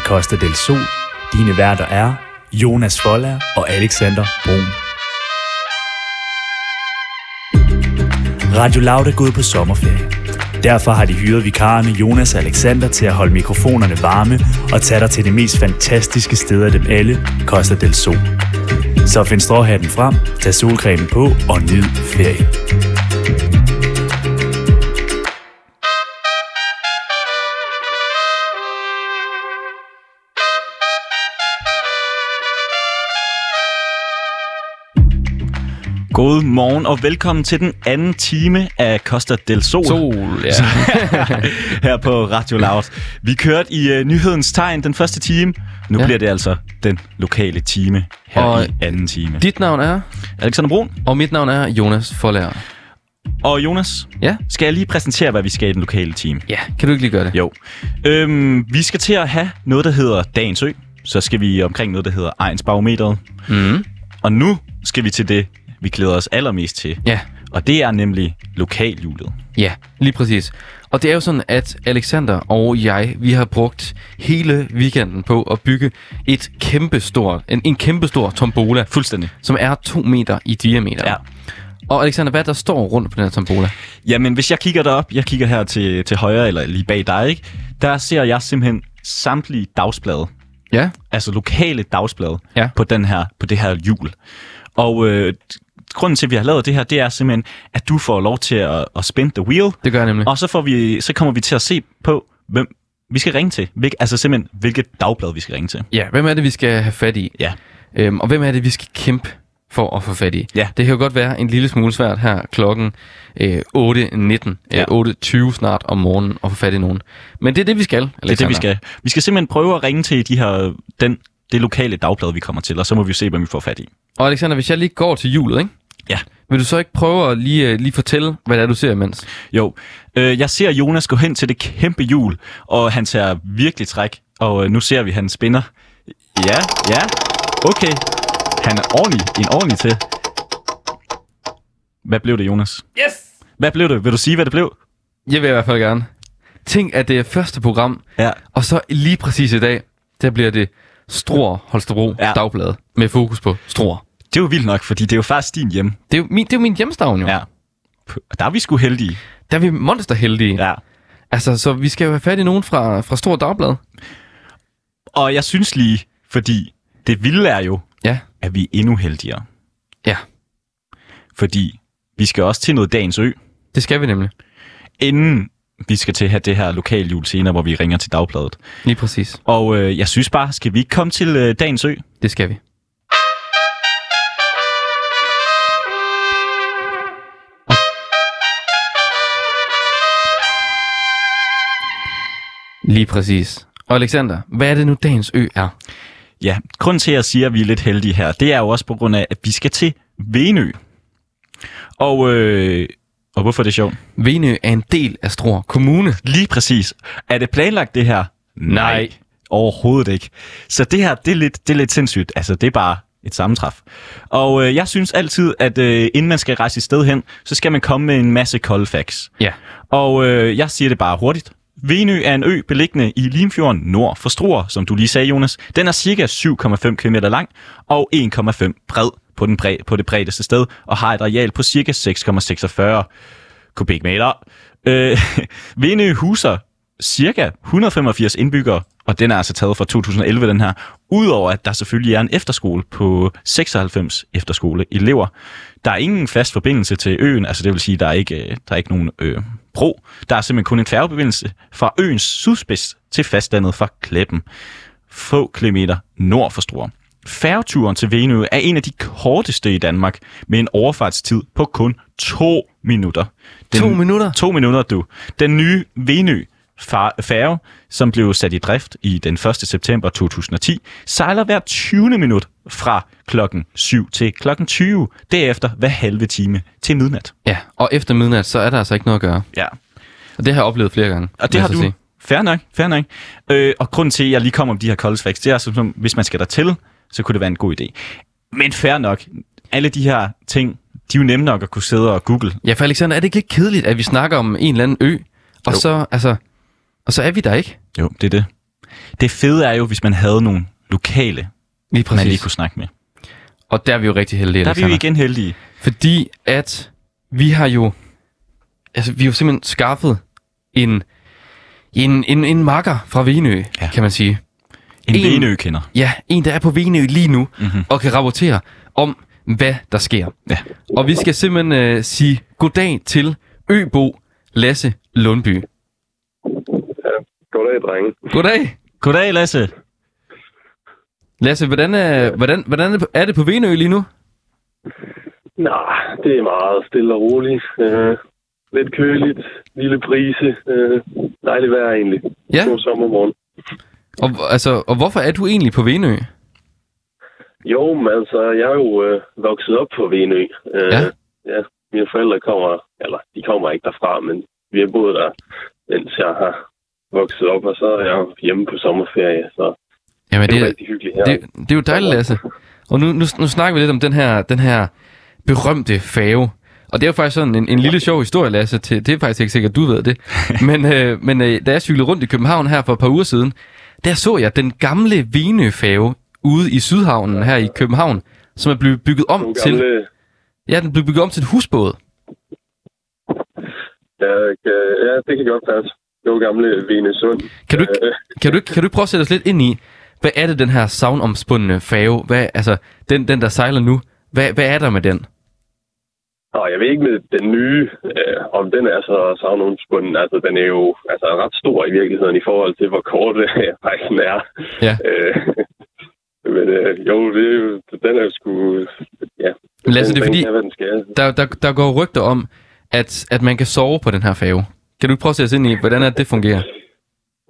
til Costa del Sol. Dine værter er Jonas Foller og Alexander Brun. Radio Loud er gået på sommerferie. Derfor har de hyret vikarerne Jonas og Alexander til at holde mikrofonerne varme og tage dig til det mest fantastiske sted af dem alle, Costa del Sol. Så find stråhatten frem, tag solcremen på og nyd ferie. God morgen og velkommen til den anden time af Costa del Sol. Sol, ja. her på Radio Loud. Vi kørte i uh, nyhedens tegn den første time. Nu ja. Bliver det altså den lokale time her Og i anden time. Dit navn er, Alexander Brun og mit navn er Jonas Forlærer. og Jonas. Ja? Skal jeg lige præsentere, hvad vi skal i den lokale time? Ja, kan du ikke lige gøre det? Jo. Øhm, vi skal til at have noget, der hedder Dagens Ø. Så skal vi omkring noget, der hedder Ejens Barometeret. Mm. Og nu skal vi til det, vi glæder os allermest til. Ja, Og det er nemlig lokalhjulet. ja, lige præcis. Og det er jo sådan, at Alexander og jeg, vi har brugt hele weekenden på at bygge et kæmpestort, en, en kæmpestor tombola, Fuldstændig. som er to meter i diameter. Ja. Og Alexander, hvad der står rundt på den her tombola? Jamen, hvis jeg kigger derop, jeg kigger her til, til højre, eller lige bag dig, ikke? der ser jeg simpelthen samtlige dagsblade, Ja, altså lokale dagsblade, Ja. på, den her, på det her hjul. Og øh, grunden til, at vi har lavet det her, det er simpelthen, at du får lov til at, at spin the wheel, det gør jeg nemlig. og så, får vi, så kommer vi til at se på, hvem vi skal ringe til. Hvil, altså simpelthen, hvilket dagblad vi skal ringe til. Ja, hvem er det, vi skal have fat i? Ja. Øhm, og hvem er det, vi skal kæmpe for at få fat i? Ja. Det kan jo godt være en lille smule svært her klokken øh, 8.19, Ja. øh, 8.20 snart om morgenen at få fat i nogen. Men det er det, vi skal, Det er det, vi Alexander. skal. Vi skal simpelthen prøve at ringe til de her, den, det lokale dagblad, vi kommer til, og så må vi se, hvem vi får fat i. Og Alexander, hvis jeg lige går til hjulet, ikke? Ja. Vil du så ikke prøve at lige, øh, lige fortælle, hvad det er, du ser imens? Jo, øh, jeg ser Jonas gå hen til det kæmpe hjul, og han tager virkelig træk, og øh, nu ser vi, at han spinner. Ja, ja, okay. Han er ordentlig, en ordentlig til. Hvad blev det, Jonas? Yes! Hvad blev det? Vil du sige, hvad det blev? Jeg vil i hvert fald gerne. Tænk, at det er første program, Ja. og så lige præcis i dag, der bliver det Struer Holstebro Ja. Dagblad med fokus på Struer. Det er jo vildt nok, fordi det er jo faktisk din hjem. Det er jo min, det er jo min hjemstavn jo. Ja. Og der er vi sgu heldige. Der er vi monsterheldige. Ja. Altså, så vi skal jo have fat i nogen fra, fra Stor Dagblad. Og jeg synes lige, fordi det vilde er jo, Ja. at vi er endnu heldigere. Ja, Fordi vi skal også til noget dagens ø, det skal vi nemlig. inden vi skal til at have det her lokaljul senere, hvor vi ringer til dagbladet. Lige præcis. Og øh, jeg synes bare, skal vi ikke komme til øh, dagens ø? Det skal vi. Lige præcis. Og Alexander, hvad er det nu dagens ø er? Ja, grunden til, at jeg siger, at vi er lidt heldige her, det er jo også på grund af, at vi skal til Venø. Og, øh, og hvorfor er det sjovt? Venø er en del af Struer Kommune. Lige præcis. Er det planlagt, det her? Nej. Overhovedet ikke. Så det her, det er lidt, det er lidt sindssygt. Altså, det er bare et sammentræf. Og øh, jeg synes altid, at øh, inden man skal rejse et sted hen, så skal man komme med en masse cold facts. Ja. Og øh, jeg siger det bare hurtigt. Venø er en ø beliggende i Limfjorden nord for Struer, som du lige sagde, Jonas. Den er cirka 7,5 km lang og 1,5 bred på, den bred, på det bredeste sted, og har et areal på cirka 6,46 kubikmeter. Øh, Venø huser cirka 185 indbyggere, og den er altså taget fra 2011, den her. Udover at der selvfølgelig er en efterskole på 96 efterskoleelever. Der er ingen fast forbindelse til øen, altså det vil sige, der er ikke, øh, der er ikke nogen øh, bro. Der er simpelthen kun en færgeforbindelse fra øens sydspids til fastlandet fra Kleppen. Få kilometer nord for Struer. Færgeturen til Venø er en af de korteste i Danmark, med en overfartstid på kun to minutter. Den, To minutter? To minutter, du. Den nye Venø færge, som blev sat i drift i den 1. september 2010, sejler hver 20. minut fra klokken 7 til klokken 20, derefter hver halve time til midnat. Ja, og efter midnat, så er der altså ikke noget at gøre. Ja, Og det har jeg oplevet flere gange. og det har du. sige. Fair nok, fair nok. Øh, og grunden til, at jeg lige kommer om de her college facts, det er, som, som, hvis man skal der til, så kunne det være en god idé. Men fair nok. Alle de her ting, de er jo nemme nok at kunne sidde og google. Ja, for Alexander, er det ikke lidt kedeligt, at vi snakker om en eller anden ø, og Jo. så, altså, og så er vi der ikke? Jo, det er det. Det fede er jo, hvis man havde nogle lokale, Lige man lige præcis. kunne snakke med. Og der er vi jo rigtig heldige, Der er vi jo igen heldige. Fordi at vi har jo... Altså, vi har jo simpelthen skaffet en, en, en, en makker fra Venø, ja. Kan man sige. En, En- en Venø-kender. Ja, en, der er på Venø lige nu, Mhm. mm-hmm. og kan rapportere om, hvad der sker. Ja. Og vi skal simpelthen øh, sige goddag til Øbo Lasse Lundby. Goddag, drenge. Goddag. Goddag, Lasse. Lasse, hvordan er, hvordan, hvordan er det på- Venø lige nu? Nej, det er meget stille og roligt. Øh, lidt køligt, lille brise. Øh, dejligt vejr egentlig. Ja. God sommermorgen. Og, altså, og hvorfor er du egentlig på Venø? Jo, men altså, jeg er jo øh, vokset op på Venø. Øh, Ja. ja. Mine forældre kommer, eller de kommer ikke derfra, men vi har boet der, mens jeg har vokset op, og så er jeg hjemme på sommerferie, så Jamen, det er det, jo er- rigtig hyggeligt her. det, det er jo dejligt, Lasse. Og nu, nu, nu snakker vi lidt om den her, den her berømte fave. Og det er jo faktisk sådan en, en lille sjov historie, Lasse. Til, det er faktisk ikke sikkert, du ved det. Men, øh, men øh, da jeg cyklede rundt i København her for et par uger siden, der så jeg den gamle Venø-fave ude i Sydhavnen her i København, som er blevet bygget om Nogle til... gamle, Ja, den blev bygget om til et husbåd. ja, kan- ja, det kan godt passe. Det var gamle Venesund. Kan du, ikke, Øh, kan, du, ikke- kan du prøve at sætte os lidt ind i, hvad er det, den her savnomspundne fave, hvad, altså den, den der sejler nu, hvad, hvad er der med den? Og jeg ved ikke med den nye, øh, om den er så savnomspunden. Altså, den er jo altså, ret stor i virkeligheden i forhold til, hvor kort øh, rejsen er. Ja. Øh, men øh, jo, det den er jo sgu... Ja, Lasse, den, det er fordi, der, der, der går rygter om, at, at man kan sove på den her fave. Kan du ikke prøve at os ind i, hvordan er det, det fungerer?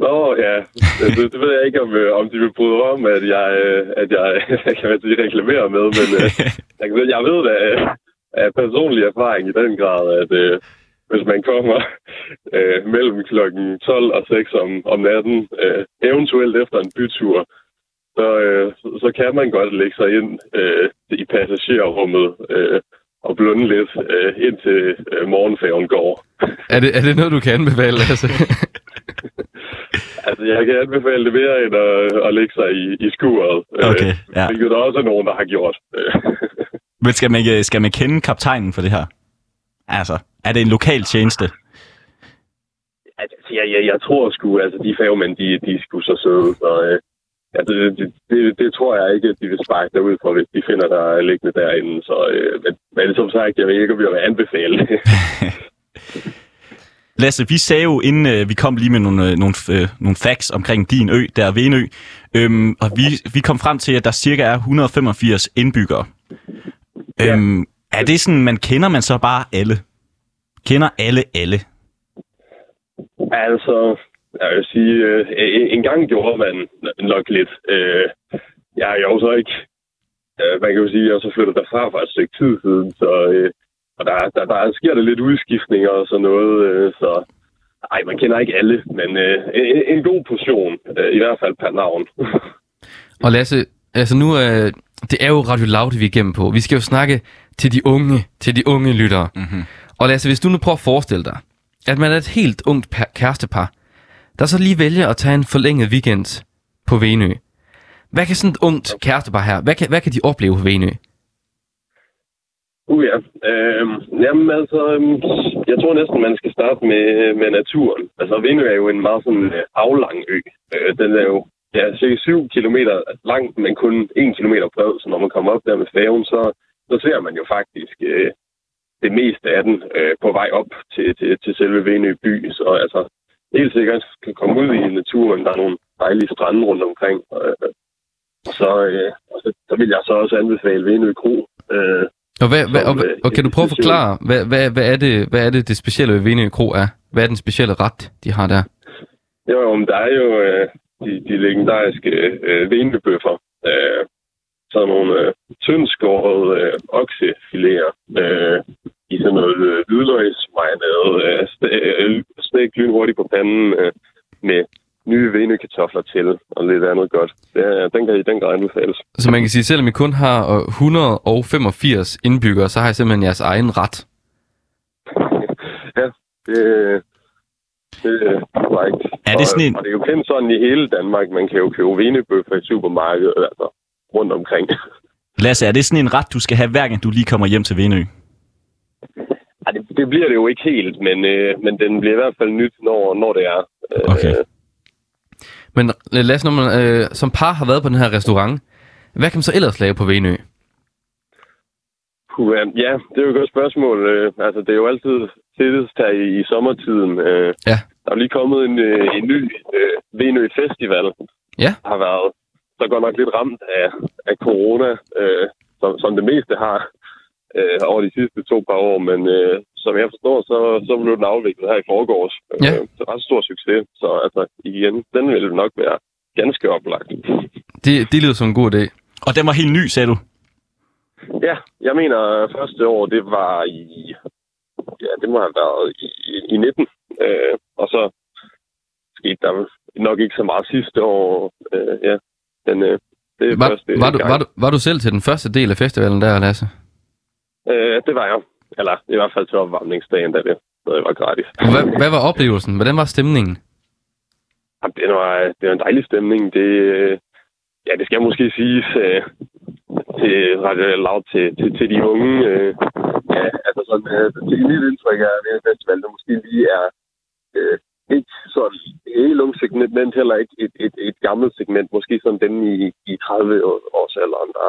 Nå, ja. Det, det ved jeg ikke, om, øh, om de vil bryde om, at jeg, øh, at jeg kan man sige, reklamerer med, men øh, jeg, sige, jeg ved da øh, af personlig erfaring i den grad, at øh, hvis man kommer øh, mellem klokken 12 og 6 om, om natten, øh, eventuelt efter en bytur, så, øh, så, så kan man godt lægge sig ind øh, i passagerrummet øh, og blunde lidt, øh, indtil øh, morgenfærgen går. Er det, er det noget, du kan anbefale, Lasse? Altså, jeg kan anbefale det mere end at, at lægge sig i, i skuret. Okay, ja. Øh, hvilket der også er nogen, der har gjort. Øh, Men skal man, skal man kende kaptajnen for det her? Altså, er det en lokal tjeneste? altså, jeg, jeg, jeg tror sgu, altså de fagmænd, de, de er sgu så søde. Så, øh, altså, det, det, det, det, tror jeg ikke, at de vil sparke derud for, hvis de finder der liggende derinde. Så, øh, men, men som sagt, jeg ved ikke, om jeg vil anbefale det. Lasse, vi sagde jo, inden øh, vi kom lige med nogle, øh, nogle, øh, nogle facts omkring din ø, der er Venø, øhm, og vi, vi kom frem til, at der cirka er 185 indbyggere. Ja. Øhm, er det sådan, man kender man så bare alle? Kender alle alle? Altså, jeg vil sige, øh, en- en gang gjorde man nok lidt. Øh, jeg er jo så ikke, øh, man kan jo sige, at jeg så flyttet derfra for et stykke tid siden, så øh, og der, der, der sker der lidt udskiftninger og sådan noget, øh, så ej, man kender ikke alle, men øh, en, en god portion, øh, i hvert fald per navn. Og Lasse, altså nu er, det er jo Radio Loud, vi er igennem på. Vi skal jo snakke til de unge, til de unge lyttere. Mhm. Og Lasse, hvis du nu prøver at forestille dig, at man er et helt ungt per- kærestepar, der så lige vælger at tage en forlænget weekend på Venø. Hvad kan sådan et ungt kærestepar her, hvad kan, hvad kan de opleve på Venø? Uh ja. Øhm, jamen altså, øhm, jeg tror næsten, man skal starte med, øh, med naturen. Altså, Venø er jo en meget sådan øh, aflang ø. Øh, den er jo ja, cirka 7 km lang, men kun 1 km bred. Så når man kommer op der med færgen, så, så ser man jo faktisk øh, det meste af den øh, på vej op til, til, til selve Venø by. Så altså, helt sikkert kan komme ud i naturen. Der er nogle dejlige strande rundt omkring. Øh, så, øh, og så, så vil jeg så også anbefale Venø Kro. Øh, Og, hvad, hvad, og, øh, og kan du prøve at forklare, hvad, hvad, hvad, er det, hvad er det, det specielle ved Venø Kro er? Hvad er den specielle ret, de har der? Jo, jo, men der er jo øh, de, de legendariske øh, venebøffer. Øh, sådan nogle øh, tyndskårede øh, oksefiléer øh, i sådan noget øh, hvidløgsmarinade, øh, øh, stegt lynhurtigt på panden øh, med nye venekartofler til og lidt andet godt. Det, er- den kan i den grad anbefales. Så man kan sige, selvom I kun har øh, 185 indbyggere, så har I simpelthen jeres egen ret. ja, det, det er korrekt. Er det sådan en- og, og det er jo kendt sådan i hele Danmark. Man kan jo købe venebøffer i supermarkedet, altså rundt omkring. Lasse, er det sådan en ret, du skal have, hver gang du lige kommer hjem til Venø? Det, det bliver det jo ikke helt, men, øh, men den bliver i hvert fald nyt, når, når det er. Øh, Okay. Men øh, Lasse, når man øh, som par har været på den her restaurant, hvad kan man så ellers lave på Venø? Puh, ja, det er jo et godt spørgsmål. Øh, altså, det er jo altid tættest her i, i sommertiden. Øh, Ja. Der er lige kommet en, øh, en ny øh, Venø Festival. Ja. Har været så godt nok lidt ramt af, af corona, øh, som, som det meste har øh, over de sidste to par år. Men øh, som jeg forstår, så, så blev den afviklet her i forgårs. Ja. Øh, så ret stor succes. Så altså, igen, den vil nok være ganske oplagt. Det, det lyder som en god idé. Og den var helt ny, sagde du? Ja, jeg mener første år, det var i... Ja, det må have været i, i, i 19. Øh, og så skete der nok ikke så meget sidste år. Øh, ja, men øh, det er Var, første var, du, gang. var, du, var du selv til den første del af festivalen der, Lasse? Øh, det var jeg. Eller i hvert fald til opvarmningsdagen, da det stadig var gratis. Hvad, hvad var oplevelsen? Hvordan var stemningen? Jamen, det, var, det var en dejlig stemning. Det, øh, ja, det skal måske siges øh, til ret lavt til, til, til de unge. Øh, ja, altså sådan, øh, til mit indtryk det her festival, der måske lige er øh, ikke sådan et helt ungt segment, heller ikke et, et, et gammelt segment. Måske sådan dem i, i 30 års alderen, der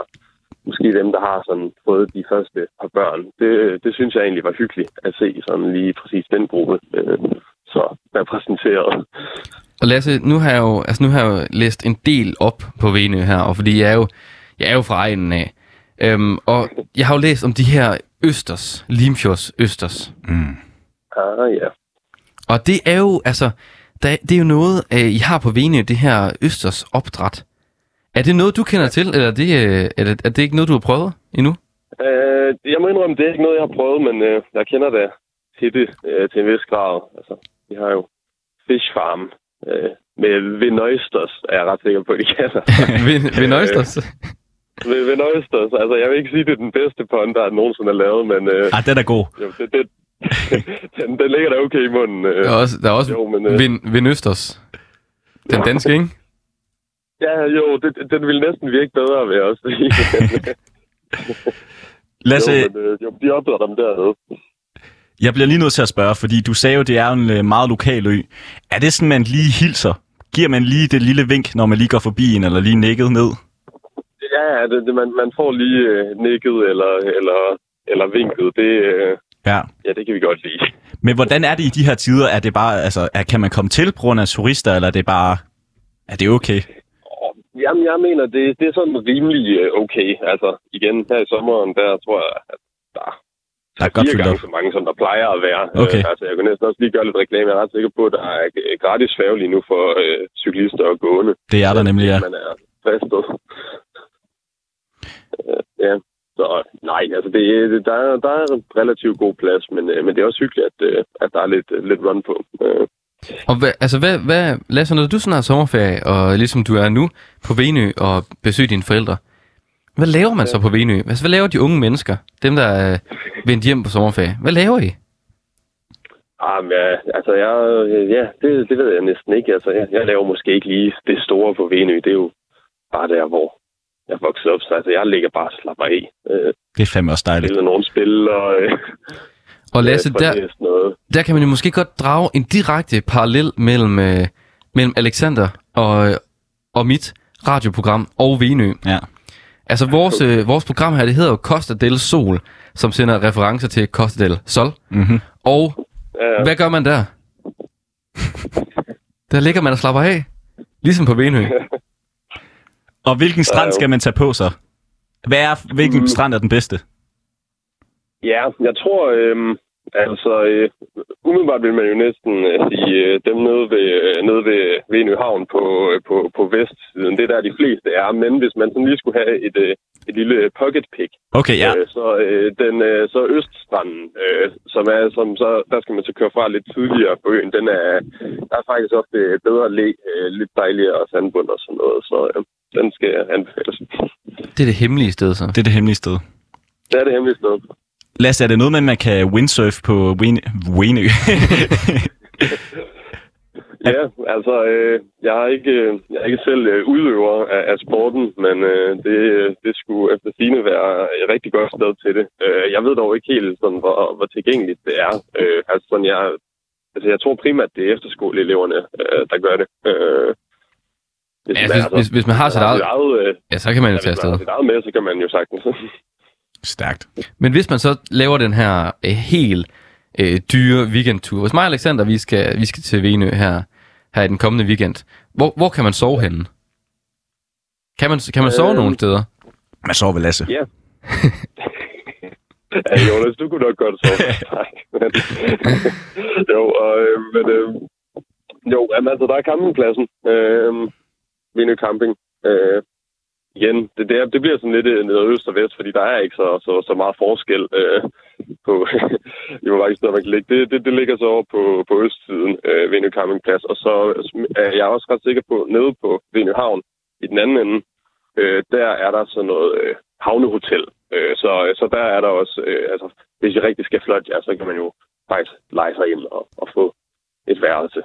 måske dem, der har sådan fået de første par børn. Det, det synes jeg egentlig var hyggeligt at se sådan lige præcis den gruppe. Øh, så repræsenteret. Og Lasse, nu har jeg jo, altså nu har jeg jo læst en del op på Venø her, og fordi jeg er jo, jeg er jo fra egnen af. Øhm, og jeg har jo læst om de her østers, Limfjords østers. Mm. Ah, ja. Og det er jo, altså, der, det er jo noget, øh, I har på Venø, det her østers opdræt. Er det noget, du kender til, eller er det, øh, er det, er det ikke noget, du har prøvet endnu? Øh, jeg må indrømme, det er ikke noget, jeg har prøvet, men øh, jeg kender det til det øh, til en vis grad. Altså, vi har jo Fish Farm øh, med Vinoysters, er jeg ret sikker på, at de kalder. ved, ved Nøjsters? ved Vinoysters. Altså, jeg vil ikke sige, at det er den bedste pond, der nogensinde er lavet, men øh, Ah, den er god. jo, det, det, den, den ligger da okay i munden. Øh. Der er også, der er også Jo, men, øh, Vin, Vinøsters. Den danske, ikke? Ja, jo, det, den ville næsten virke bedre, vil jeg også sige. Lasse, jo, men, øh, jo, de opdrætter dem dernede. jeg bliver lige nødt til at spørge, fordi du sagde jo, det er en øh, meget lokal ø. Er det sådan, man lige hilser? Giver man lige det lille vink, når man lige går forbi en, eller lige nikket ned? Ja, ja, det, det, man, man får lige øh, nikket eller, eller, eller vinket. Det, øh, Ja. ja, det kan vi godt lide. Men hvordan er det i de her tider? Er det bare, altså, er, kan man komme til på grund af turister, eller er det bare, er det okay? Jamen, jeg mener, det, det er sådan rimelig øh, okay. Altså, igen, her i sommeren, der tror jeg, at der Der er fire gange så mange, som der plejer at være. Okay. Øh, altså, jeg kan næsten også lige gøre lidt reklame. Jeg er ret sikker på, at der er øh, gratis færge lige nu for øh, cyklister og gående. Det er der nemlig, ja. Man er fristet. Øh, ja, så nej, altså det, der, er, der er relativt god plads, men, øh, men det er også hyggeligt, at, øh, at der er lidt, øh, lidt run på. Øh, Og hvad, altså, hvad, hvad, Lasse, når du sådan har sommerferie, og ligesom du er nu på Venø og besøger dine forældre, hvad laver man så på Venø? Altså, hvad laver de unge mennesker? Dem, der er vendt hjem på sommerferie. Hvad laver I? Ah, men, ja, altså, jeg, ja, det, det ved jeg næsten ikke. Altså, jeg, jeg laver måske ikke lige det store på Venø. Det er jo bare der, hvor jeg vokset op. Så altså, jeg ligger bare og slapper af. Øh, Det er fandme også dejligt. spiller nogle spil og... Øh, Og Lasse, der, noget. der kan man jo måske godt drage en direkte parallel mellem, øh, mellem Alexander og, og mit radioprogram og Venø. Ja. Altså, vores, øh, vores program her, det hedder jo Costa del Sol, som sender referencer til Costa del Sol. Mm-hmm. Og Ja, Hvad gør man der? Der ligger man og slapper af. Ligesom på Venø. Og hvilken strand skal man tage på så? Hvad er, hvilken Mm. strand er den bedste? Ja, jeg tror, øh, altså, øh, umiddelbart vil man jo næsten øh, sige øh, dem nede ved, øh, nede ved Venø Havn på, øh, på, på vestsiden. Det er der de fleste er. Men hvis man sådan lige skulle have et, øh, et lille pocket pick, Okay, ja. øh, så øh, den øh, så Øststranden, øh, som er, som så, der skal man så køre fra lidt tidligere på øen, den er, der er faktisk ofte bedre læ, øh, lidt dejligere sandbund og sådan noget, så øh, den skal anbefales. Det er det hemmelige sted, så. Det er det hemmelige sted. Det er det hemmelige sted. Lasse, er det noget med, at man kan windsurf på Wenø? Ja, altså, øh, jeg, er ikke, øh, jeg er ikke selv øh, udøver af, af sporten, men øh, det, det skulle efter sine være et rigtig godt sted til det. Øh, jeg ved dog ikke helt, sådan, hvor, hvor tilgængeligt det er. Øh, altså, sådan, jeg, altså, jeg tror primært, det er efterskoleeleverne, øh, der gør det. Øh, hvis, Ja, hvis, hvis, hvis man har sit eget, eget øh, ja, så kan man jo ja, tage hvis man afsted. har sit eget med, så kan man jo sagtens. Stærkt. Men hvis man så laver den her øh, helt øh, dyre weekendtur, hvis mig og Alexander, vi skal, vi skal til Venø her, her i den kommende weekend, hvor, hvor kan man sove henne? Kan man, kan man sove Øhm. nogle steder? Man sover ved Lasse. Ja. ja, Jonas, du kunne nok godt sove. Nej, men, jo, og, øh, men, øh, jo, jamen, altså, der er campingpladsen. Øh, Vinø Camping. Øh, igen, det, det, er, det bliver sådan lidt øh, ned øst og vest, fordi der er ikke så, så, så meget forskel øh, på, i hvor mange steder man kan ligge. Det, det, det ligger så over på, på østsiden, øh, Vinø Campingplads. Og så er jeg også ret sikker på, nede på Vinø Havn, i den anden ende, øh, der er der sådan noget øh, havnehotel. Øh, så, så der er der også, øh, altså, hvis I rigtig skal flot, ja, så kan man jo faktisk lege sig ind og, og få et værelse.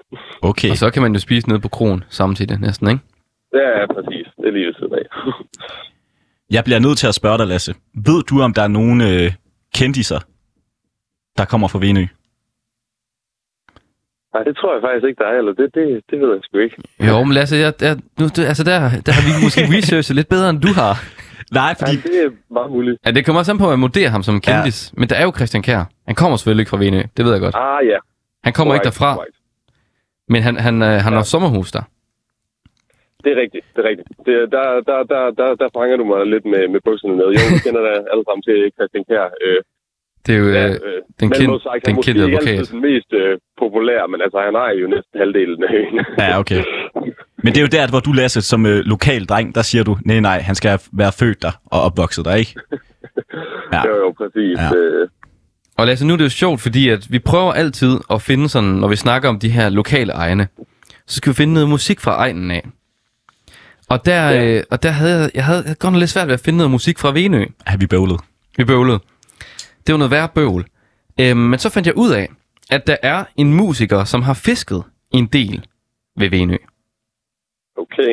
Okay. Og så kan man jo spise nede på kronen samtidig næsten, ikke? Det er præcis. Det er lige ved siden af. Jeg bliver nødt til at spørge dig, Lasse. Ved du, om der er nogen øh, kendiser, der kommer fra Venø? Nej, det tror jeg faktisk ikke, der er. Eller det, det, det ved jeg sgu ikke. Jo, men Lasse, jeg, jeg, nu, det, altså der, der har vi måske researchet lidt bedre, end du har. Nej, Ja, fordi... det er meget muligt. Ja, det kommer også an på, at man vurderer ham som kendis. Ja. Men der er jo Christian Kjær. Han kommer selvfølgelig ikke fra Venø, det ved jeg godt. Ah, ja. Han kommer ikke Korrekt, derfra, korrekt. men han, han, øh, han har sommerhus der. Det er rigtigt, det er rigtigt. Det, der, der, der, der, der fanger du mig lidt med, med bukserne ned. Jo, vi kender da alle sammen til Christian Kjær. Øh, Det er jo ja, øh, øh, den, han er den kendte advokat. altid den mest øh, populære, men altså, han har jo næsten halvdelen af. Ja, okay. Men det er jo der, hvor du, Lasse, som øh, lokal dreng, der siger du, nej, nej, han skal være født der og opvokset der, ikke? Ja. Jo, jo, præcis. Ja. Ja. Øh, Og Lasse, nu er det jo sjovt, fordi at vi prøver altid at finde sådan, når vi snakker om de her lokale egne, så skal vi finde noget musik fra egnen af. Og der, ja. Ja. øh, og der havde jeg, jeg havde jeg havde godt nok lidt svært ved at finde noget musik fra Venø. Har vi bøvlet? Vi bøvlede. Det var noget værre bøvl. Øhm, men så fandt jeg ud af, at der er en musiker, som har fisket en del ved Venø. okay.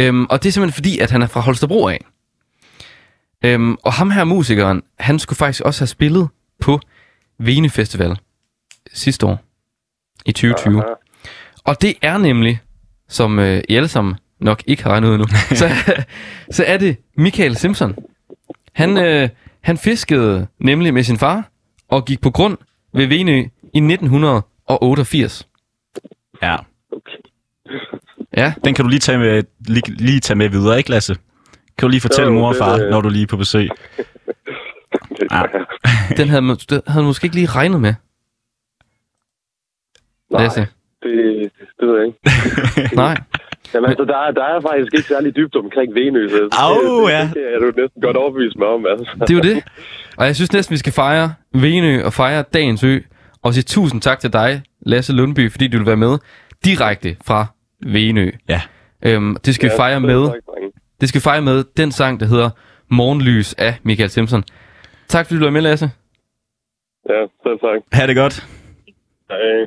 Øhm, og det er simpelthen fordi, at han er fra Holstebro af. Øhm, og ham her musikeren, han skulle faktisk også have spillet på Vene Festival sidste år, i 2020. Aha. Og det er nemlig, som øh, I alle sammen nok ikke har regnet ud endnu, så, så er det Michael Simpson. Han, øh, han fiskede nemlig med sin far og gik på grund ved Venø i 1988. Ja. okay. Ja, Den kan du lige tage med, lige, lige tage med videre, ikke, Lasse? Kan du lige fortælle mor og far, det- når du er lige på besøg? Ja. den havde, man- det havde man måske ikke lige regnet med, Nej, Lasse. det, det ved jeg ikke. Nej. Jamen, altså, der, er, der er faktisk ikke særlig dybt omkring Venø, så Au, det, ja. det, det, er du næsten godt overbevist mig om. Altså. Det er jo det. Og jeg synes næsten, vi skal fejre Venø og fejre dagens ø. Og sige tusind tak til dig, Lasse Lundby, fordi du vil være med direkte fra Venø. Ja. Øhm, det skal vi fejre selv med. tak. Det skal vi fejre med den sang, der hedder Morgenlys af Michael Simpson. Tak fordi du var med, Lasse. Ja, selv tak. Ha' det godt. Hej.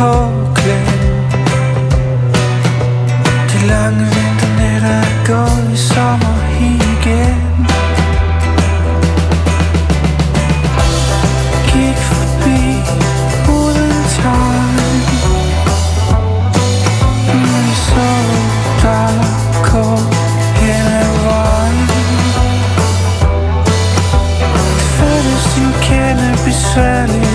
En De lange vinternætter er gået i sommer igen. Gik forbi uden tegn. Vi så dig gå hen ad vejen. Det føltes besværligt.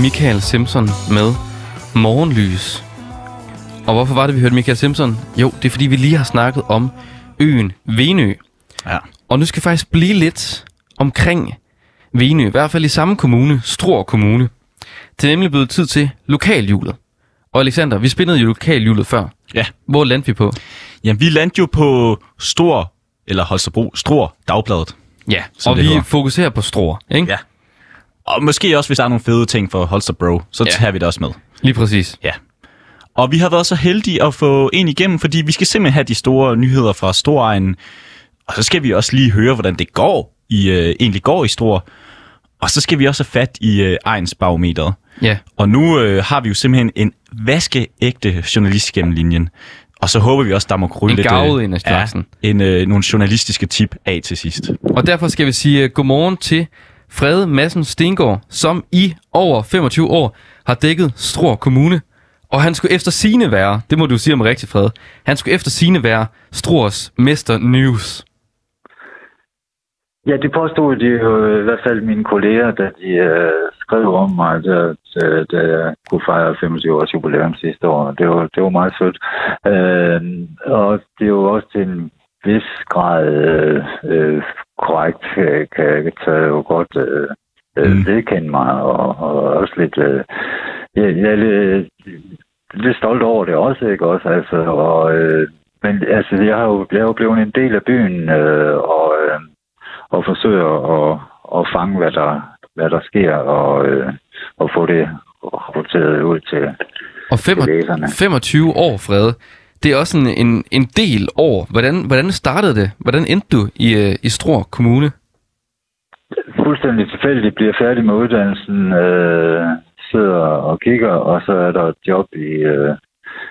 Michael Simpson med Morgenlys. Og hvorfor var det, vi hørte Michael Simpson? Jo, det er fordi, vi lige har snakket om øen Venø. Ja. Og nu skal vi faktisk blive lidt omkring Venø, i hvert fald i samme kommune, Struer Kommune. Det er nemlig blevet tid til lokalhjulet. Og Alexander, vi spillede jo lokalhjulet før. Ja. Hvor landte vi på? Jamen, vi landte jo på Stor, eller Holstebro, Stor Dagbladet. Ja, og vi hedder. fokuserer på Struer, ikke? Ja. Og måske også, hvis der er nogle fede ting for Holstebro, så Ja. tager vi det også med. Lige præcis. Ja. Og vi har været så heldige at få en igennem, fordi vi skal simpelthen have de store nyheder fra Storegnen. Og så skal vi også lige høre, hvordan det går i, øh, egentlig går i Stor. Og så skal vi også have fat i øh, Ejens barometeret. Ja. Og nu øh, har vi jo simpelthen en vaskeægte journalist gennem linjen. Og så håber vi også, der må krydre En lidt... garvet en af. Ja, en, øh, nogle journalistiske tip af til sidst. Og derfor skal vi sige uh, godmorgen til Frede Madsen Stengård, som i over 25 år har dækket Struer Kommune. Og han skulle efter sine være, det må du sige om rigtig fred, han skulle efter sine være Struers Mester News. Ja, det påstod de jo i hvert fald mine kolleger, da de øh, skrev om mig, da, da, øh, da jeg kunne fejre 25 års jubilæum sidste år. Det var, det var meget sødt. Øh, og det er jo også til en vis grad øh, øh korrekt, øh, kan, kan jo godt øh, øh, Mm. vedkende mig, og, og også lidt... Øh, jeg, jeg er lidt, lidt stolt over det også, ikke også? Altså, og, øh, men altså, jeg har jo, jeg er jo blevet en del af byen, øh, og, øh, og forsøger at, at fange, hvad der, hvad der sker, og, øh, og få det rapporteret ud til, Og fem, til læserne. 25 år, Frede, det er også en, en, en del år. Hvordan, hvordan startede det? Hvordan endte du i, øh, i Struer Kommune? Fuldstændig tilfældigt bliver færdig med uddannelsen, øh, sidder og kigger, og så er der et job i øh,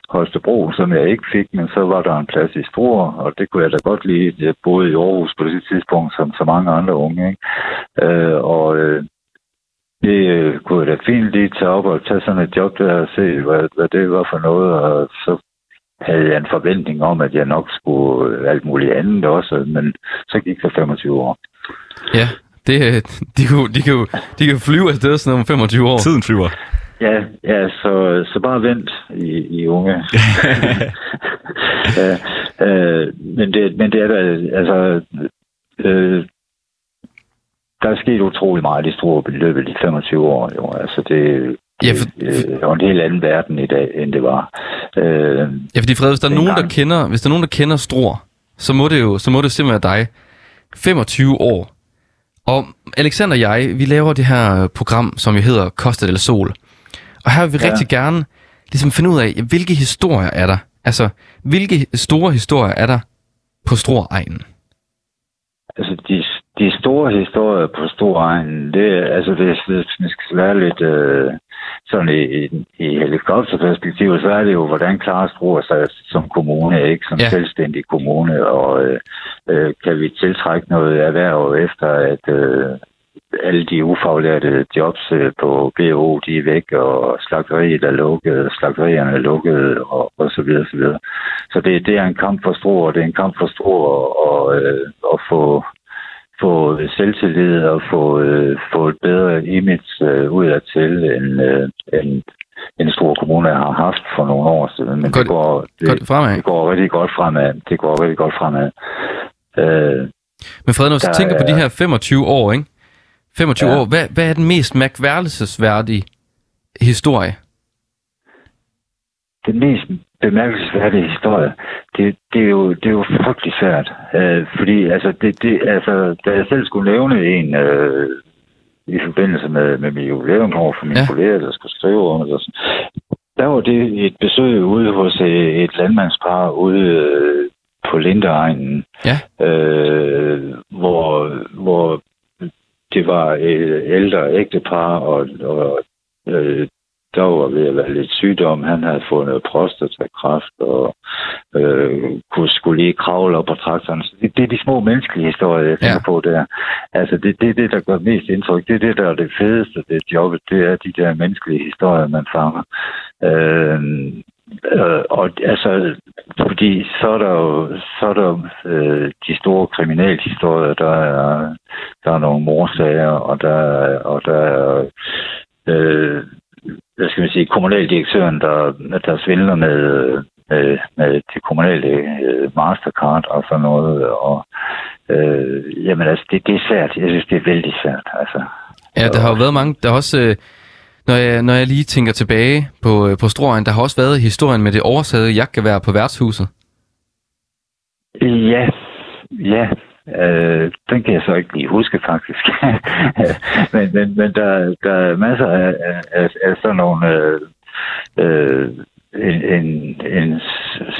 Holstebro, som jeg ikke fik, men så var der en plads i Struer, og det kunne jeg da godt lide. Jeg boede i Aarhus på det tidspunkt, som så mange andre unge, ikke? Øh, og øh, det øh, kunne jeg da fint lige tage op og tage sådan et job der og se, hvad, hvad det var for noget, og så havde jeg en forventning om, at jeg nok skulle øh, alt muligt andet også, men så gik det 25 år. Ja, det, øh, de, kunne, de, kan jo, de kan jo flyve afsted sådan om 25 år. Tiden flyver. Ja, ja så, så bare vent i, i unge. ja, øh, men, det, men det er da, altså, øh, der er sket utrolig meget i Strup i løbet af de 25 år. Jo. Altså, det, Ja, for- øh, jo en helt anden verden i dag, end det var. Øh, Ja, fordi Frede, hvis der er nogen, der Dengang. kender, hvis der er nogen, der kender Struer, så må det jo så må det simpelthen være dig. 25 år. Og Alexander og jeg, vi laver det her program, som jo hedder Costa del Sol. Og her vil vi ja. Rigtig gerne ligesom finde ud af, hvilke historier er der? Altså, hvilke store historier er der på Struer-egnen? Altså, de, de store historier på Storegnen, det er, altså, hvis man skal være lidt øh, sådan i, i, i helikopterperspektiv, så er det jo, hvordan klarer Struer sig som kommune, ikke som Ja. selvstændig kommune, og øh, øh, kan vi tiltrække noget erhverv efter, at øh, alle de ufaglærte jobs øh, på GO, de er væk, og slagteriet er lukket, slagterierne er lukket, og, og så videre, så videre. Så det, det er en kamp for og det er en kamp for stor at, øh, at få, få selvtillid og få, øh, få et bedre image øh, udad til, end, øh, end en stor kommune har haft for nogle år siden. Men Går det, det- går, det, går det fremad? det går rigtig godt fremad. Det går rigtig godt fremad. Øh, Men Fred, når du tænker på er- de her 25 år, ikke? 25 Ja. år, hvad, hvad er den mest mærkværdigelsesværdige historie? den mest bemærkelsesværdige historie, det, det, er, jo, det er jo frygtelig svært. Øh, fordi altså, det, det, altså, da jeg selv skulle nævne en øh, i forbindelse med, med mit jubilæum over for mine Ja. kolleger, der skulle skrive om det, der var det et besøg ude hos øh, et landmandspar ude øh, på Lindeegnen, Ja. øh, hvor, hvor det var et ældre ægtepar, og, og øh, der var ved at være lidt sygdom. Han havde fået noget prostatakræft, og øh, kunne skulle lige kravle op på traktoren. Så det, det er de små menneskelige historier, jeg tænker Ja. på der. Altså, det, det er det, der gør mest indtryk. Det er det, der er det fedeste, det jobbet. Det er de der menneskelige historier, man fanger. Øh, øh, og altså, fordi så er der jo så er der, øh, de store kriminalhistorier, der er, der er nogle morsager, og der, er- og der er øh, hvad skal man sige, kommunaldirektøren, der, der svindler med, med, med det kommunale øh, Mastercard og sådan noget. Og, øh, jamen altså, det, det er svært. Jeg synes, det er vældig svært. Altså. Ja, der har jo været mange, der også, øh, når jeg, når jeg lige tænker tilbage på, øh, på Stroen, der har også været historien med det oversagede jagtgevær på værtshuset. Ja, ja. Øh, den kan jeg så ikke lige huske, faktisk. men men, men der, der er masser af, af, af, sådan nogle... Øh, øh, en, en, en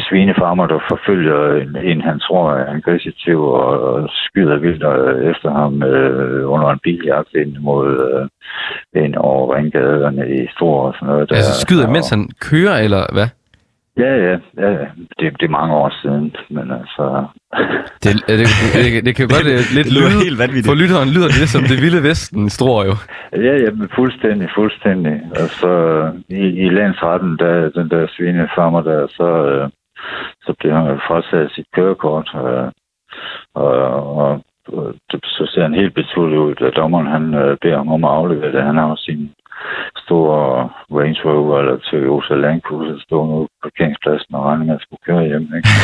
svinefarmer, der forfølger en, en han tror er aggressiv og, og skyder vildt øh, efter ham øh, under en biljagt ind mod øh, en over ringgaderne i Stor og sådan noget. Der, Altså skyder, der- mens han kører, eller hvad? Ja, ja, ja. Det, det er mange år siden, men altså... Det, det, det, det kan jo godt øh, lidt Det lyder lyde, helt vanvittigt. for lytteren lyder det som det vilde vesten, Stror jo. Ja, ja, men fuldstændig, fuldstændig. Og så i, i landsretten, der, den der svinefarmer der, så, øh, så bliver han jo frataget sit kørekort. Øh, og, og, og det- så ser han helt betuttet ud, da dommeren han beder ham om at aflevere det. Han har jo sin store Range Rover eller Toyota Land Cruiser stående ude på parkeringspladsen og regner med at skulle køre hjem. Ikke?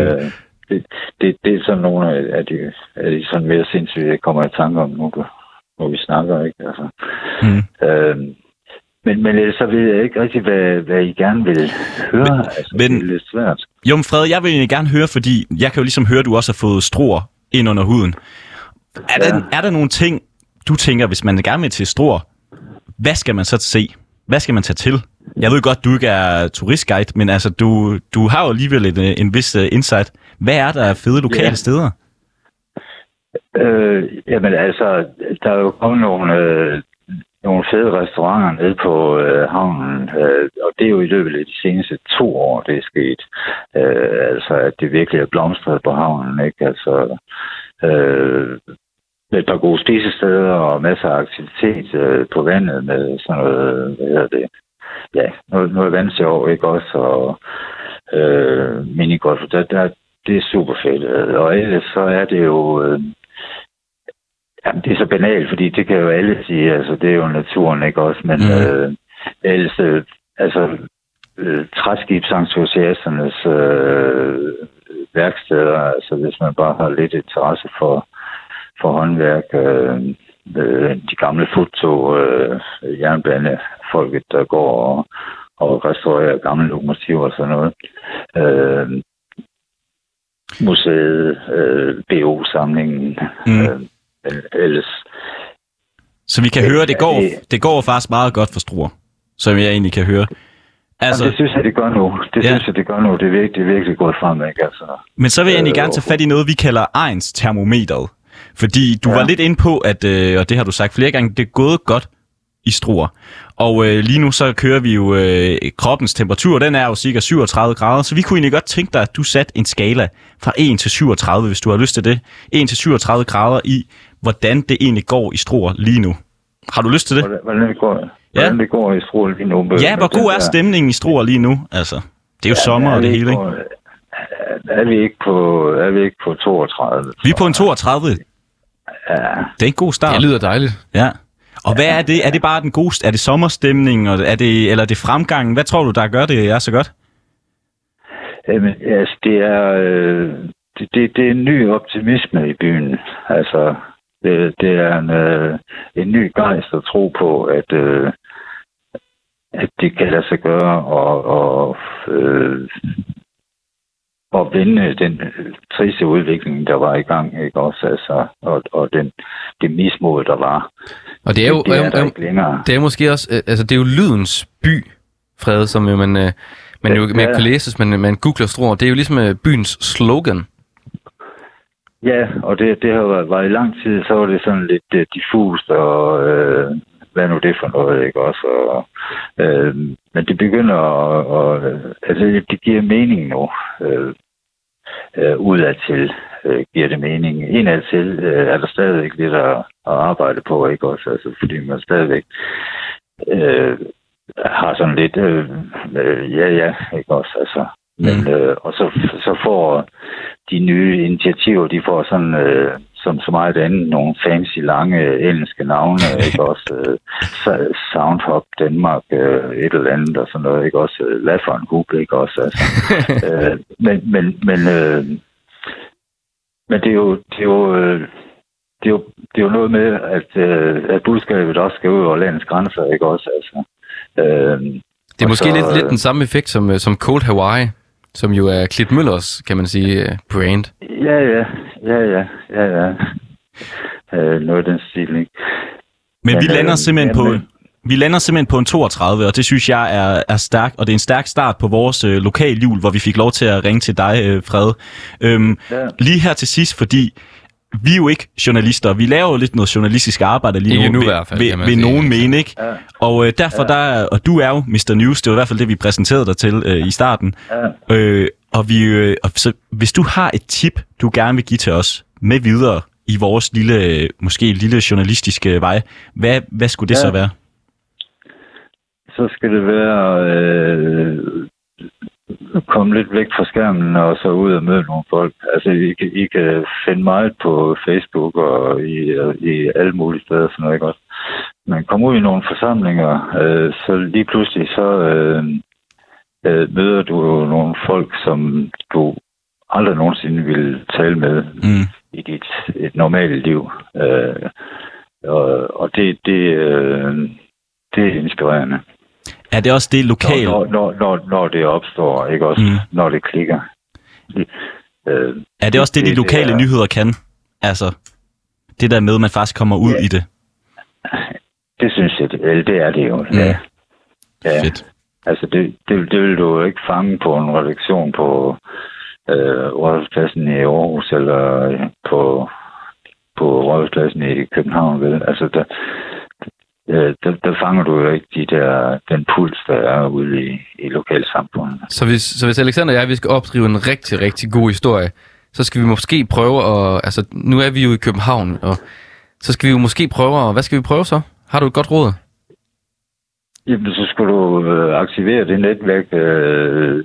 Øh, det, det, det er sådan nogle af de, af de sådan mere sindssyge, jeg kommer i tanke om nu, hvor vi snakker, ikke? Altså, Mm. øh, men, men så ved jeg ikke rigtig, hvad, hvad I gerne vil høre. Men- altså, men- det er lidt svært. Jo, men Fred, jeg vil egentlig gerne høre, fordi jeg kan jo ligesom høre, at du også har fået stror ind under huden. Er, der, er der nogle ting, du tænker, hvis man gerne vil til stror, hvad skal man så se? Hvad skal man tage til? Jeg ved godt, du ikke er turistguide, men altså, du, du har jo alligevel en, øh, en vis uh, insight. Hvad er der fede lokale Ja. steder? Øh, jamen altså, der er jo kommet nogle, øh, nogle fede restauranter nede på øh, havnen, øh, og det er jo i løbet af de seneste to år, det er sket. Øh, altså, at det virkelig er blomstret på havnen, ikke? Altså, øh, med et par gode spisesteder og masser af aktivitet øh, på vandet med sådan noget, hvad hedder det, ja, noget, noget vandsjov, ikke også, og øh, minigolf, der, der, det er super fedt. Og ellers så er det jo, øh, jamen det er så banalt, fordi det kan jo alle sige, altså det er jo naturen, ikke også, men mm. øh, ellers, øh, altså øh, træskibsentusiasternes øh, værksteder, altså hvis man bare har lidt interesse for, for håndværk, øh, øh, de gamle fottog, øh, jernbanefolket, der går og, og restaurerer gamle lokomotiver og sådan noget. Øh, museet, øh, BO-samlingen, Mm. mm. øh, ellers. Så vi kan Det- høre, det går, det- det går faktisk meget godt for stror, som jeg egentlig kan høre. Altså, Altså, det synes jeg, det gør nu. Det Ja. ja. synes jeg, det gør nu. Det er virkelig, det er virkelig gået frem, ikke? Altså, Men så vil jeg egentlig Øh, gerne tage fat i noget, vi kalder Ejens termometeret. Fordi du ja. Ja. var lidt inde på, at, øh, og det har du sagt flere gange, det er gået godt i Struer. Og øh, lige nu så kører vi jo øh, kroppens temperatur, den er jo cirka 37 grader, så vi kunne egentlig godt tænke dig, at du satte en skala fra 1 til 37, hvis du har lyst til det. 1 til 37 grader i, hvordan det egentlig går i Struer lige nu. Har du lyst til det? Hvordan, hvordan det går, hvordan det går i Struer lige nu. Ja, hvor god er stemningen i Struer lige nu? Altså, det er jo sommer og det hele, ikke? På, er vi ikke på, er vi ikke på 32? Vi er på en 32. Det er en god start. Det lyder dejligt. Ja. Og hvad er det? Er det bare den gode... Er det sommerstemning, og er det, eller er det fremgangen? Hvad tror du, der gør det er så godt? Jamen, altså, det er, øh, det, det, det er en ny optimisme i byen. Altså, det, det er en, øh, en ny gejst at tro på, at, øh, at det kan lade sig gøre, og, og øh, og vende den øh, triste udvikling, der var i gang, ikke også? Altså, og, og den, det mismod, der var. Og det er jo, det er der er, ikke længere. det er måske også, øh, altså det er jo lydens by, Frede, som jo man, øh, man jo Ja. man kan læse, hvis man, man googler Struer. Det er jo ligesom øh, byens slogan. Ja, og det, det har været, været i lang tid, så var det sådan lidt uh, diffust, og øh, hvad er nu det for noget, ikke også? Og, øh, men det begynder at, og, altså det, giver mening nu, øh, øh, udadtil øh, giver det mening. Indadtil øh, er der stadigvæk lidt at, at arbejde på, ikke også? Altså, fordi man stadigvæk øh, har sådan lidt, øh, øh, ja, ja, ikke også? Altså, men, øh, og så, så får de nye initiativer, de får sådan, øh, som så meget andet, nogle fancy, lange engelske navne, ikke også? Øh, Soundhop Danmark, øh, et eller andet og sådan noget, ikke også? Øh, Laugh on Hoop, ikke også? Altså, øh, men, men, men, øh, men det er jo, det er jo, øh, det er jo, det er jo noget med, at, øh, at budskabet også skal ud over landets grænser, ikke også? Altså, øh, Det er måske så, lidt, lidt øh, den samme effekt som, øh, som Cold Hawaii, som jo er Klit Møllers, kan man sige, øh, brand. Ja, ja, ja, ja, ja, ja. Øh, noget af den stil, ikke? Men Men, vi lander øh, simpelthen på... jamen- Vi lander simpelthen på en 32, og det synes jeg er, er stærkt, og det er en stærk start på vores øh, lokal jul, hvor vi fik lov til at ringe til dig, øh, Fred. Øhm, Ja. Lige her til sidst, fordi vi er jo ikke journalister, vi laver jo lidt noget journalistisk arbejde lige Ikke nu, nu hvert fald, vil sige. nogen mene, ikke? Ja. Og øh, derfor der, og du er jo Mr. News, det var i hvert fald det, vi præsenterede dig til øh, i starten. Ja. Øh, og vi, øh, og så, hvis du har et tip, du gerne vil give til os med videre i vores lille, måske lille journalistiske vej, hvad, hvad skulle det Ja. så være? Så skal det være øh, komme lidt væk fra skærmen og så ud og møde nogle folk. Altså, I, kan- I kan finde meget på Facebook og i, i alle mulige steder, sådan noget, ikke også? Men kom ud i nogle forsamlinger, øh, så lige pludselig så øh, øh, møder du jo nogle folk, som du aldrig nogensinde ville tale med Mm. i dit et normalt liv. Øh, og, og det, det, øh, det er inspirerende. Er det også det lokale? Når, når, når, når det opstår, ikke også? Mm. Når det klikker. Øh, Er det også det, de det- det lokale er- nyheder kan? Altså, det der med, at man faktisk kommer ud Ja. i det. det synes jeg, det, det er det jo. Mm. Ja. ja. Fedt. Altså, det, det, det vil du jo ikke fange på en redaktion på øh, Rådhuspladsen i Aarhus, eller øh, på, på Rådhuspladsen i København, vel? Altså, der, øh, der, der fanger du jo ikke de der, den puls, der er ude i, i lokalsamfundet. Så hvis, så hvis Alexander og jeg vi skal opdrive en rigtig, rigtig god historie, så skal vi måske prøve at... Altså, nu er vi jo i København, og så skal vi jo måske prøve at... Hvad skal vi prøve så? Har du et godt råd? Jamen, så skulle du øh, aktivere det netværk. Øh,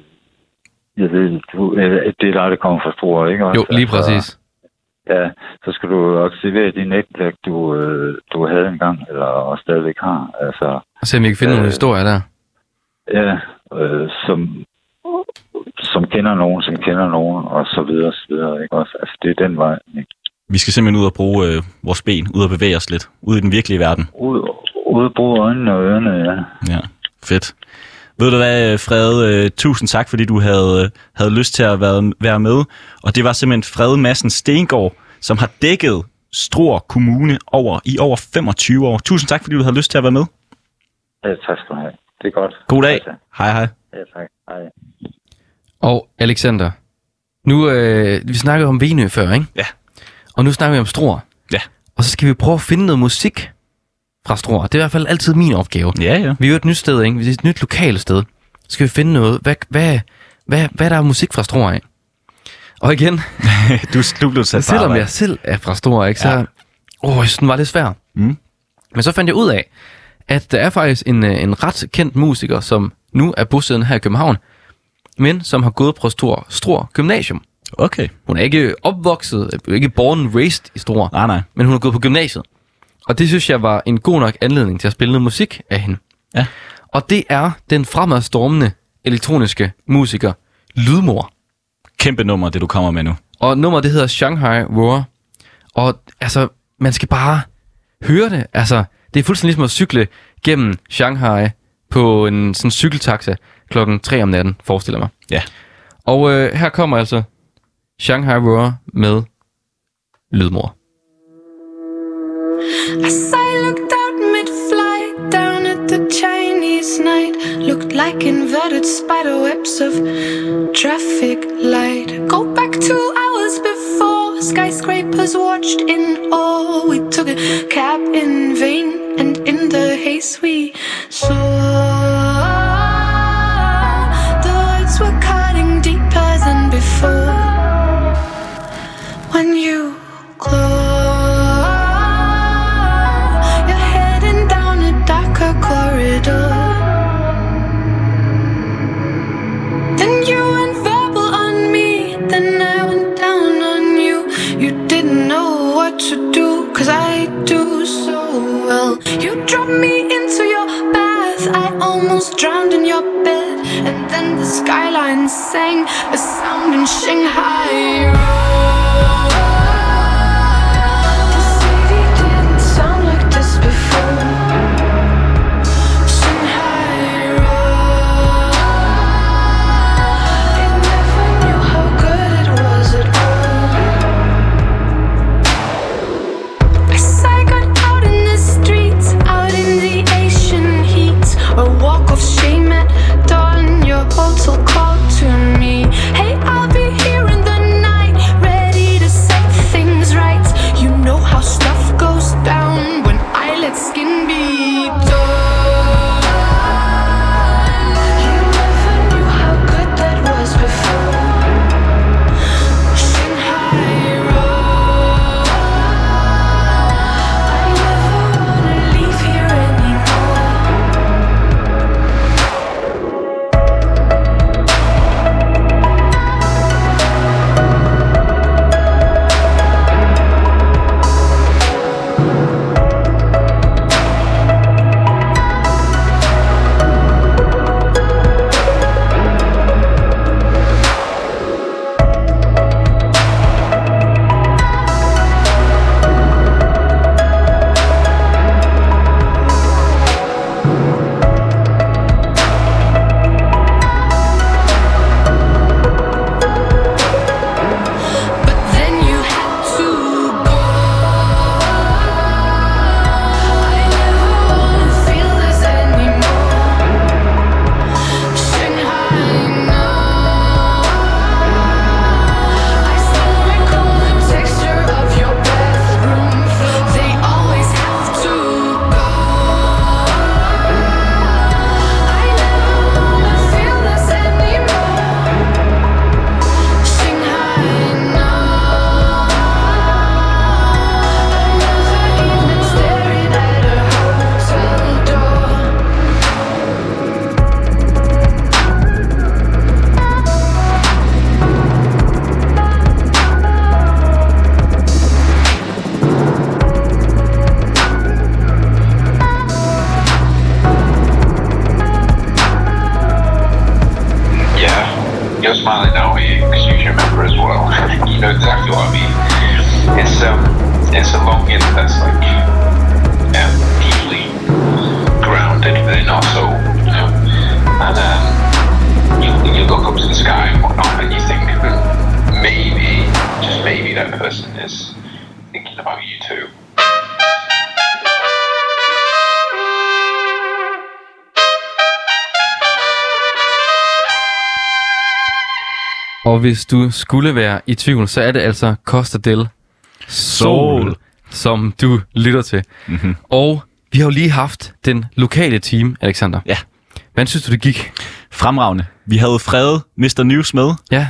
jeg ved, du, øh, det er der, der kommer fra Struer, ikke? Jo, lige Altså, præcis. Ja, så skal du aktivere det netværk, du, øh, du havde engang, eller og stadigvæk har. Altså, Og se om vi kan finde Øh, nogle historier der. ja, øh, som, som kender nogen, som kender nogen, og så videre, og så videre, ikke også? Altså, det er den vej, ikke? Vi skal simpelthen ud og bruge øh, vores ben, ud og bevæge os lidt, ud i den virkelige verden. Ud, ud bruge øjnene og ørerne, ja. Ja, fedt. Ved du hvad, Fred, øh, tusind tak, fordi du havde, øh, havde lyst til at være, være med. Og det var simpelthen Fred Madsen Stengård, som har dækket Struer Kommune over i over 25 år. Tusind tak, fordi du havde lyst til at være med. ja tak skal du have. Det er godt. God dag. Altså, Hej hej. Ja, tak. Hej. Og Alexander, nu, øh, vi snakkede om Venø før, ikke? Ja. Og nu snakker vi om Struer. Ja. Og så skal vi prøve at finde noget musik fra Struer. Det er i hvert fald altid min opgave. Ja, ja. Vi er jo et nyt sted, ikke? Vi er et nyt lokalt sted. Så skal vi finde noget. Hvad, hvad, hvad, hvad er der er musik fra Struer af? Og igen, Du, du blev sat selvom jeg selv er fra Struer, ikke, så... Ja. Ja. Åh, jeg synes, den var lidt svær. Mm. Men så fandt jeg ud af, at der er faktisk en, øh, en ret kendt musiker, som nu er bosiddende her i København, men som har gået på Struer, Struer Gymnasium. Okay. Hun er ikke opvokset, er ikke born and raised i Struer, Nej, nej. men hun har gået på gymnasiet. Og det synes jeg var en god nok anledning til at spille noget musik af hende. Ja. Og det er den fremadstormende elektroniske musiker Lydmor. Kæmpe nummer, det du kommer med nu. Og nummeret det hedder Shanghai Roar. Og altså, man skal bare høre det. Altså, det er fuldstændig ligesom at cykle gennem Shanghai på en sådan cykeltaxa klokken 3 om natten, forestiller mig. Ja. Og øh, her kommer altså Shanghai Roar med Lydmor. As I looked out mid-flight down at the Chinese night, looked like inverted spider webs of traffic light. Go back two hours before skyscrapers watched in awe. We took a cab in vain, and in the haze we saw what to do, cause I do so well. You dropped me into your bath, I almost drowned in your bed. And then the skyline sang a sound in Shanghai. The know exactly what I mean. It's um, it's a longing that's like um, deeply grounded within our soul, you know. And um, you, you look up to the sky and whatnot, and you think hmm, maybe, just maybe, that person is thinking about you too. Og hvis du skulle være i tvivl, så er det altså Costa del Sol, Sol. som du lytter til. Mhm. Og Vi har jo lige haft den lokale team, Alexander. Ja. Hvordan synes du, det gik? Fremragende. Vi havde Frede, Mr. News med. Ja.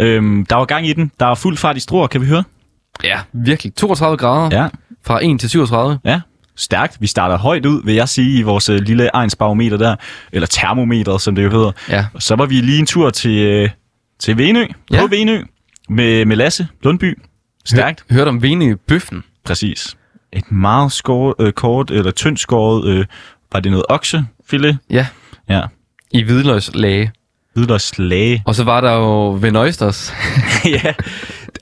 Øhm, der var gang i den. Der var fuld fart i strå, kan vi høre? Ja, virkelig. 32 grader Ja. fra 1 til 37. Ja, stærkt. Vi starter højt ud, vil jeg sige, i vores øh, lille egensbarometer der. Eller termometer, som det jo hedder. Ja. Og så var vi lige en tur til, øh, til Venø, Ja. på Venø, med, med Lasse Lundby. Stærkt. Hørte om Vene Bøffen. Præcis. Et meget skåret, øh, kort, eller tyndt skåret, øh, var det noget oksefilet? Ja. Ja. I hvidløgslage. Hvidløgslage. Og så var der jo Venoysters. ja,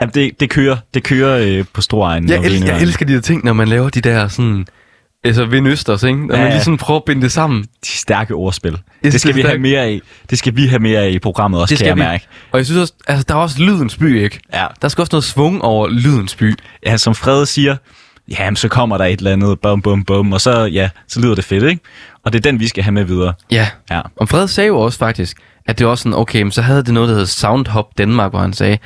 Jamen, det, det kører, det kører øh, på Stroegen. Jeg, og el- jeg elsker de der ting, når man laver de der sådan... Altså Venøsters, ikke? Når Ja, man ja. lige sådan prøver at binde det sammen. De stærke ordspil. synes, Det skal vi have mere af. Det skal vi have mere af i programmet også, Det kan skal jeg vi. mærke. Og jeg synes også, altså der er også lydens by, ikke? Ja. Der skal også noget svung over lydens by. ja, som Frede siger, jamen så kommer der et eller andet, bum, bum, bum, og så, ja, så lyder det fedt, ikke? Og det er den, vi skal have med videre. Ja. Ja. Og Fred sagde jo også faktisk, at det var sådan, okay, men så havde det noget, der hed Soundhop Danmark, hvor han sagde,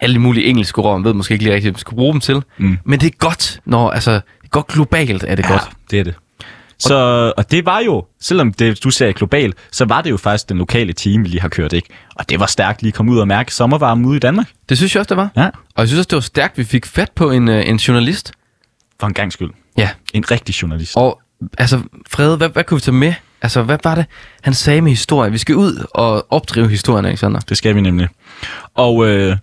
alle mulige engelske ord, man ved måske ikke lige rigtigt, hvad man skulle bruge dem til. Mm. Men det er godt, når, altså, godt globalt er det Ja, godt. det er det. Så, og det var jo, selvom det, du sagde globalt, så var det jo faktisk den lokale team, vi lige har kørt, ikke? Og det var stærkt lige at komme ud og mærke sommervarmen ude i Danmark. Det synes jeg også, det var. Ja. Og jeg synes også, det var stærkt, vi fik fat på en, øh, en journalist. For en gang skyld. Ja. En rigtig journalist. Og altså, Frede, hvad, hvad kunne vi tage med? Altså, hvad var det, han sagde med historie? Vi skal ud og opdrive historien, Alexander. Det skal vi nemlig. Og øh,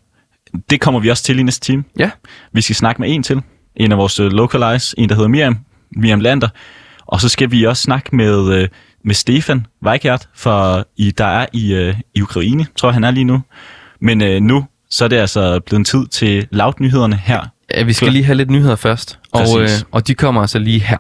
det kommer vi også til i næste time. Ja. Vi skal snakke med en til. En af vores øh, localize, en der hedder Miriam, Miriam Lander. Og så skal vi også snakke med, øh, med Stefan Weikert, for i, der er i, øh, i Ukraine, tror jeg han er lige nu. Men øh, nu, så er det altså blevet en tid til loud nyhederne her. ja vi skal lige have lidt nyheder først. Og, øh, og de kommer altså lige her.